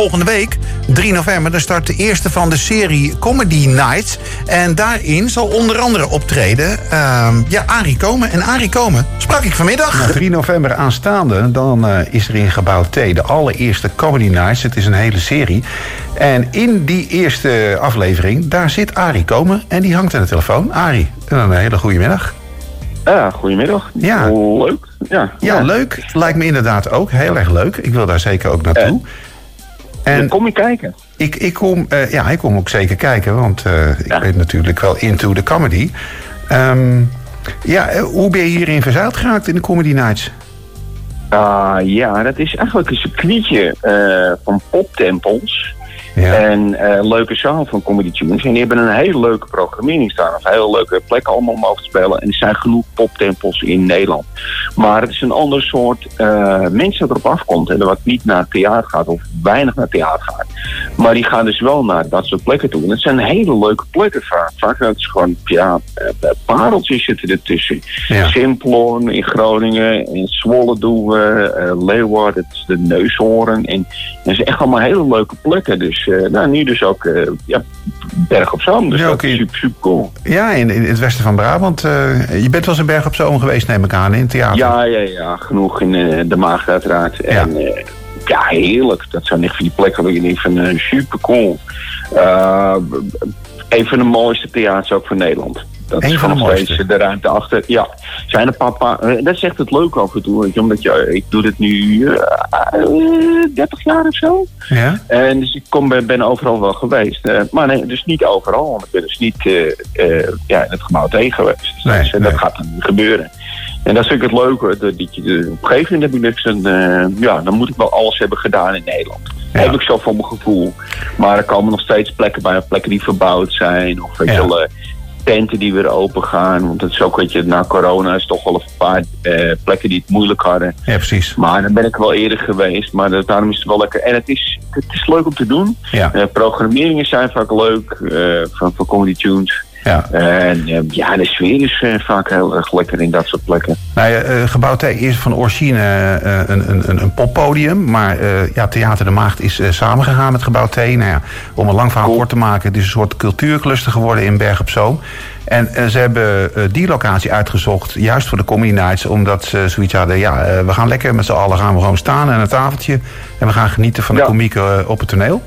volgende week, 3 november, dan start de eerste van de serie Comedy Nights. En daarin zal onder andere optreden ehm, ja, Arie Komen. En Arie Komen sprak ik vanmiddag. Nou, 3 november aanstaande, dan eh, is er in Gebouw T de allereerste Comedy Nights. Het is een hele serie. En in die eerste aflevering, daar zit Arie Komen. En die hangt aan de telefoon. Arie, een hele goede middag. Ja, goedemiddag. Ja. Leuk. Ja, Ja, leuk. Lijkt me inderdaad ook heel erg leuk. Ik wil daar zeker ook naartoe. En kom je kijken? Ik, ik, kom, eh, ja, ik kom ook zeker kijken, want eh, ik ben natuurlijk wel into the comedy. Ehm, ja, eh, hoe ben je hierin verzeild geraakt in de Comedy Nights? Ah, ja, dat is eigenlijk een circuitje van poptempels. Ja. En eh, leuke zaal van Comedy Tunes. En die hebben een hele leuke programmering staan. Of hele leuke plekken allemaal om over te spelen. En er zijn genoeg poptempels in Nederland. Maar het is een ander soort eh, mensen dat erop afkomt. En wat niet naar theater gaat. Of weinig naar theater gaat. Maar die gaan dus wel naar dat soort plekken toe. En het zijn hele leuke plekken vaak. Vaak dat is gewoon, ja, eh, pareltjes zitten ertussen. Ja. Simplon in Groningen. In Zwolle doen we. Leeuwarden, het is de Neushoorn. En dat is echt allemaal hele leuke plekken. Dus eh, nou, nu dus ook eh, ja, Berg op Zoom. Dus Ja, dat is super, super cool. Ja, in, in het westen van Brabant. eh, je bent wel eens in Berg op Zoom geweest, neem ik aan, in het theater. Ja, ja, ja. Genoeg in de Maagd uiteraard. En eh, ja, heerlijk. Dat zijn echt van die plekken waar je denkt van super cool. Een van de mooiste theaters ook van Nederland. Dat Eén is van de gewoon steeds mooiste? de ruimte achter. Ja, zijn paar, paar eh, dat is echt het leuke af en toe. Weet je, omdat je, ik doe dit nu eh, eh, 30 jaar of zo. Ja? En dus ik kom, ben, ben overal wel geweest. Eh, maar nee, dus niet overal. Want ik ben dus niet eh, eh, ja, in het gebouw tegen geweest. Dus Nee, nee. dat gaat dan niet gebeuren. En dat vind ik het leuke. Dat, dat je, eh, op een gegeven moment heb ik eh, ja, dan moet ik wel alles hebben gedaan in Nederland. Ja. Heb ik zo voor mijn gevoel. Maar er komen nog steeds plekken bij. Plekken die verbouwd zijn. Of weet je Ja. eh, tenten die weer open gaan. Want het is ook, weet je, na corona is toch wel een paar eh, plekken die het moeilijk hadden. ja, precies. Maar dan ben ik wel eerder geweest. Maar dat- daarom is het wel lekker. En het is, het is leuk om te doen. Ja, Eh, programmeringen zijn vaak leuk. eh, van, van Comedy Tunes. Ja. En eh, ja, de sfeer is eh, vaak heel erg lekker in dat soort plekken. Nou ja, eh, Gebouw T is van origine eh, een, een, een, poppodium. Maar ja, Theater de Maagd is samengegaan met Gebouw T. Nou ja, om een lang verhaal Cool. kort te maken... het is een soort cultuurcluster geworden in Berg op Zoom. En ze hebben die locatie uitgezocht, juist voor de Comedy Nights... omdat ze zoiets hadden, ja, we gaan lekker met z'n allen gaan we gewoon staan aan een tafeltje... en we gaan genieten van de Ja. komieken op het toneel.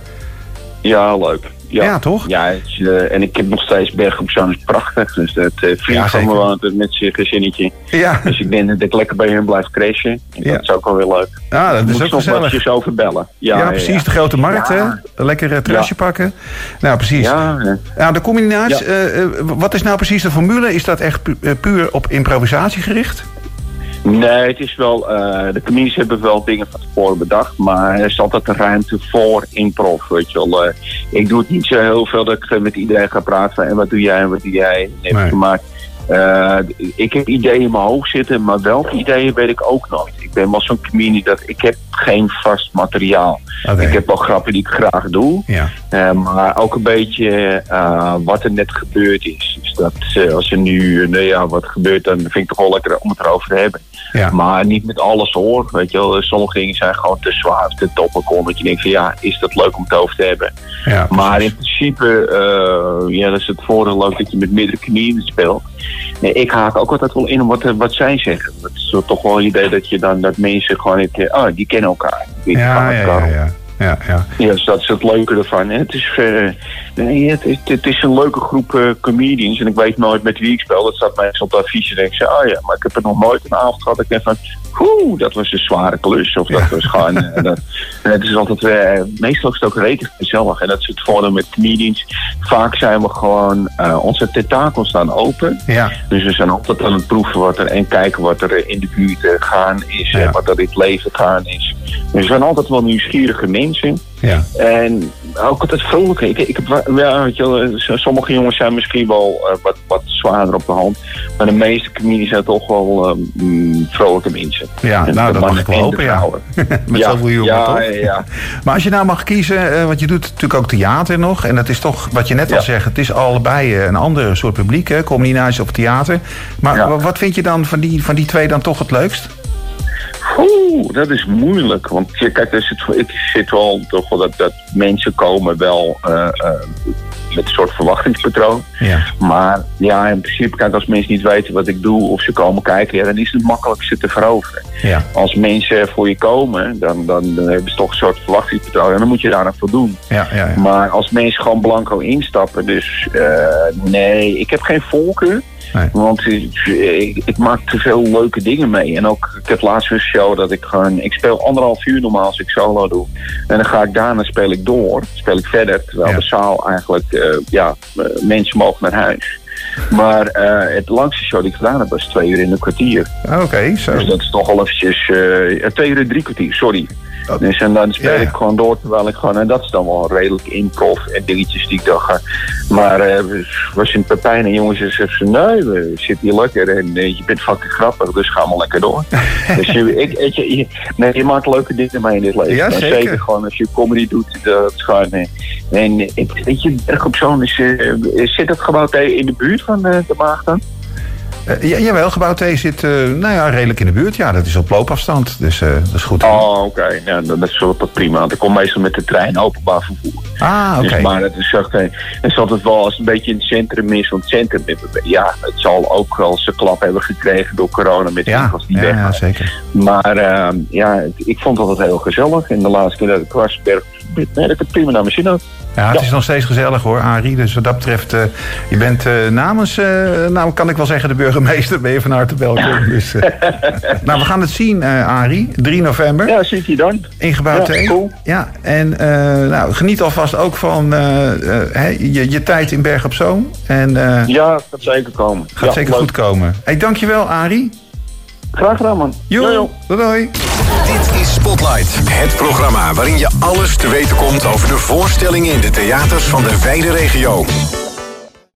Ja, leuk. Ja, Ja, toch? Ja, is, eh, en ik heb nog steeds Berg op Zoom is prachtig. Dus dat eh vriend Ja, van me er met zijn gezinnetje. Ja, Dus ik denk dat ik lekker bij hen blijf crashen. En Ja. Dat is ook wel weer leuk. ja dat Moet is ook gezellig. eventjes over bellen. Ja, Ja, precies, de grote markt, hè? Lekker uh, terrasje pakken. Nou, precies. Ja, eh, Nou, de eh, eh, wat is nou precies de formule? Is dat echt pu- eh, puur op improvisatie gericht? Nee, het is wel. eh, de comedies hebben wel dingen van tevoren bedacht. Maar er is altijd ruimte voor improv. Weet je wel. Eh, ik doe het niet zo heel veel dat ik eh, met iedereen ga praten. Van, en wat doe jij en wat doe jij? Nee. Maar ik heb ideeën in mijn hoofd zitten. Maar welke ideeën weet ik ook nooit. Ik ben wel zo'n comedian dat ik heb geen vast materiaal. Ik heb wel grappen die ik graag doe. Ja. Eh, maar ook een beetje eh, wat er net gebeurd is. Dus dat eh, als er nu, nou ja, wat gebeurt, dan vind ik het toch wel lekker om het erover te hebben. Ja. Maar niet met alles hoor. Weet je wel, sommige dingen zijn gewoon te zwaar, te topical. Dat je denkt van ja, is dat leuk om het over te hebben. ja Maar in principe, eh, ja, dat is het voordeel ook dat je met meerdere knieën speelt. Nee, ik haak ook altijd wel in op wat, wat zij zeggen. Het is toch wel een idee dat je dan dat mensen gewoon, het, oh, die kennen elkaar. Die ja, ja, elkaar ja, ja. Ja, ja. Ja, dus dat is het leuke ervan. En het, is, eh, nee, het, is, het is een leuke groep eh, comedians. En ik weet nooit met wie ik speel. Dat staat meestal op de affiche. En ik zeg, oh ja, maar ik heb er nog nooit een avond gehad. Ik denk van, oeh, dat was een zware klus. Of dat Ja. was gewoon... eh, dat, en het is altijd, meestal is het ook redelijk gezellig. En dat is het voordeel met comedians. Vaak zijn we gewoon, onze tentakels staan open. ja. Dus we zijn altijd aan het proeven wat er en kijken wat er in de buurt gaan is. En wat er in het leven gaan is. We zijn altijd wel nieuwsgierige mensen. ja. En ook altijd vrolijk. Ik, ik heb, ja, weet je, wel, eh, sommige jongens zijn misschien wel eh, wat, wat zwaarder op de hand. Maar de meeste comedies zijn toch wel eh, mm, vrolijke mensen. Ja, En nou, dat mag ik wel hopen, ja. Met ja, zoveel humor, ja, toch? ja, ja. Maar als je nou mag kiezen, eh, want je doet natuurlijk ook theater nog. En dat is toch, wat je net al zegt, het is allebei een ander soort publiek, hè? Comedy of theater. Maar wat vind je dan van die, van die twee dan toch het leukst? Oeh, dat is moeilijk. Want je, kijk, er zit, ik zit wel toch wel dat, dat mensen komen wel uh, uh, met een soort verwachtingspatroon. Ja. Maar ja, in principe, kijk, als mensen niet weten wat ik doe of ze komen kijken, ja, dan is het makkelijkste te veroveren. Ja. Als mensen voor je komen, dan, dan, dan hebben ze toch een soort verwachtingspatroon en dan moet je daar aan voldoen. Ja, ja, ja. Maar als mensen gewoon blanco instappen, dus uh, nee, ik heb geen voorkeur. Nee. Want ik, ik, ik, maak te veel leuke dingen mee. En ook, ik heb laatst een show dat ik gewoon... Ik speel anderhalf uur normaal als ik solo doe. En dan ga ik daarna speel ik door. Speel ik verder. Terwijl Ja. de zaal eigenlijk... uh, ja, uh, mensen mogen naar huis. Maar uh, het langste show die ik gedaan heb was twee uur in een kwartier. Oké, okay, zo. Dus dat is toch al eventjes... uh, twee uur en drie kwartier, sorry. Oh. Dus en dan speel Ja, ja. ik gewoon door terwijl ik gewoon... En dat is dan wel redelijk improv en dingetjes die ik dan ga. Maar uh, was in Pepijn en jongens en zeggen ze... Nee, we zitten hier lekker en uh, je bent fucking grappig, dus ga maar lekker door. dus je, ik, je, nee, je maakt leuke dingen mee in dit leven. Ja, zeker. zeker gewoon als je comedy doet, dat is gewoon... eh, en ik, weet je, op Zoon is... Zit het gebouw in de buurt van uh, de Maag dan? Uh, ja, jawel, gebouw T zit uh, nou ja, redelijk in de buurt. Ja, dat is op loopafstand, dus uh, dat is goed. Oh, oké. Okay. Ja, dat is wel prima. Want ik kom meestal met de trein openbaar vervoer. Ah, oké. Okay. Dus, maar het is, echt, het is altijd wel als het een beetje in het centrum is. Want het centrum, ja, het zal ook wel zijn klap hebben gekregen door corona met ja, winkels die ja, weg ja, zeker. Maar uh, ja, ik vond het altijd heel gezellig. En de laatste keer dat ik was, nee, dat ik het prima naar mijn zin had. Ja, het ja. is nog steeds gezellig hoor, Arie. Dus wat dat betreft, uh, je bent uh, namens, uh, nou kan ik wel zeggen, de burgemeester, ben je van harte welkom. Ja. Dus, nou, we gaan het zien, Arie, 3 november. Ja, zie ik je dan. In gebouw ja. Cool. Ja, en nou, geniet alvast ook van je, je, tijd in Berg op Zoom. En, ja, gaat zeker komen. Gaat ja, zeker leuk. goed komen. Hey, dankjewel, Arie. Graag gedaan, man. Jo. Doei, doei. Dit is Spotlight, het programma waarin je alles te weten komt over de voorstellingen in de theaters van de wijde regio.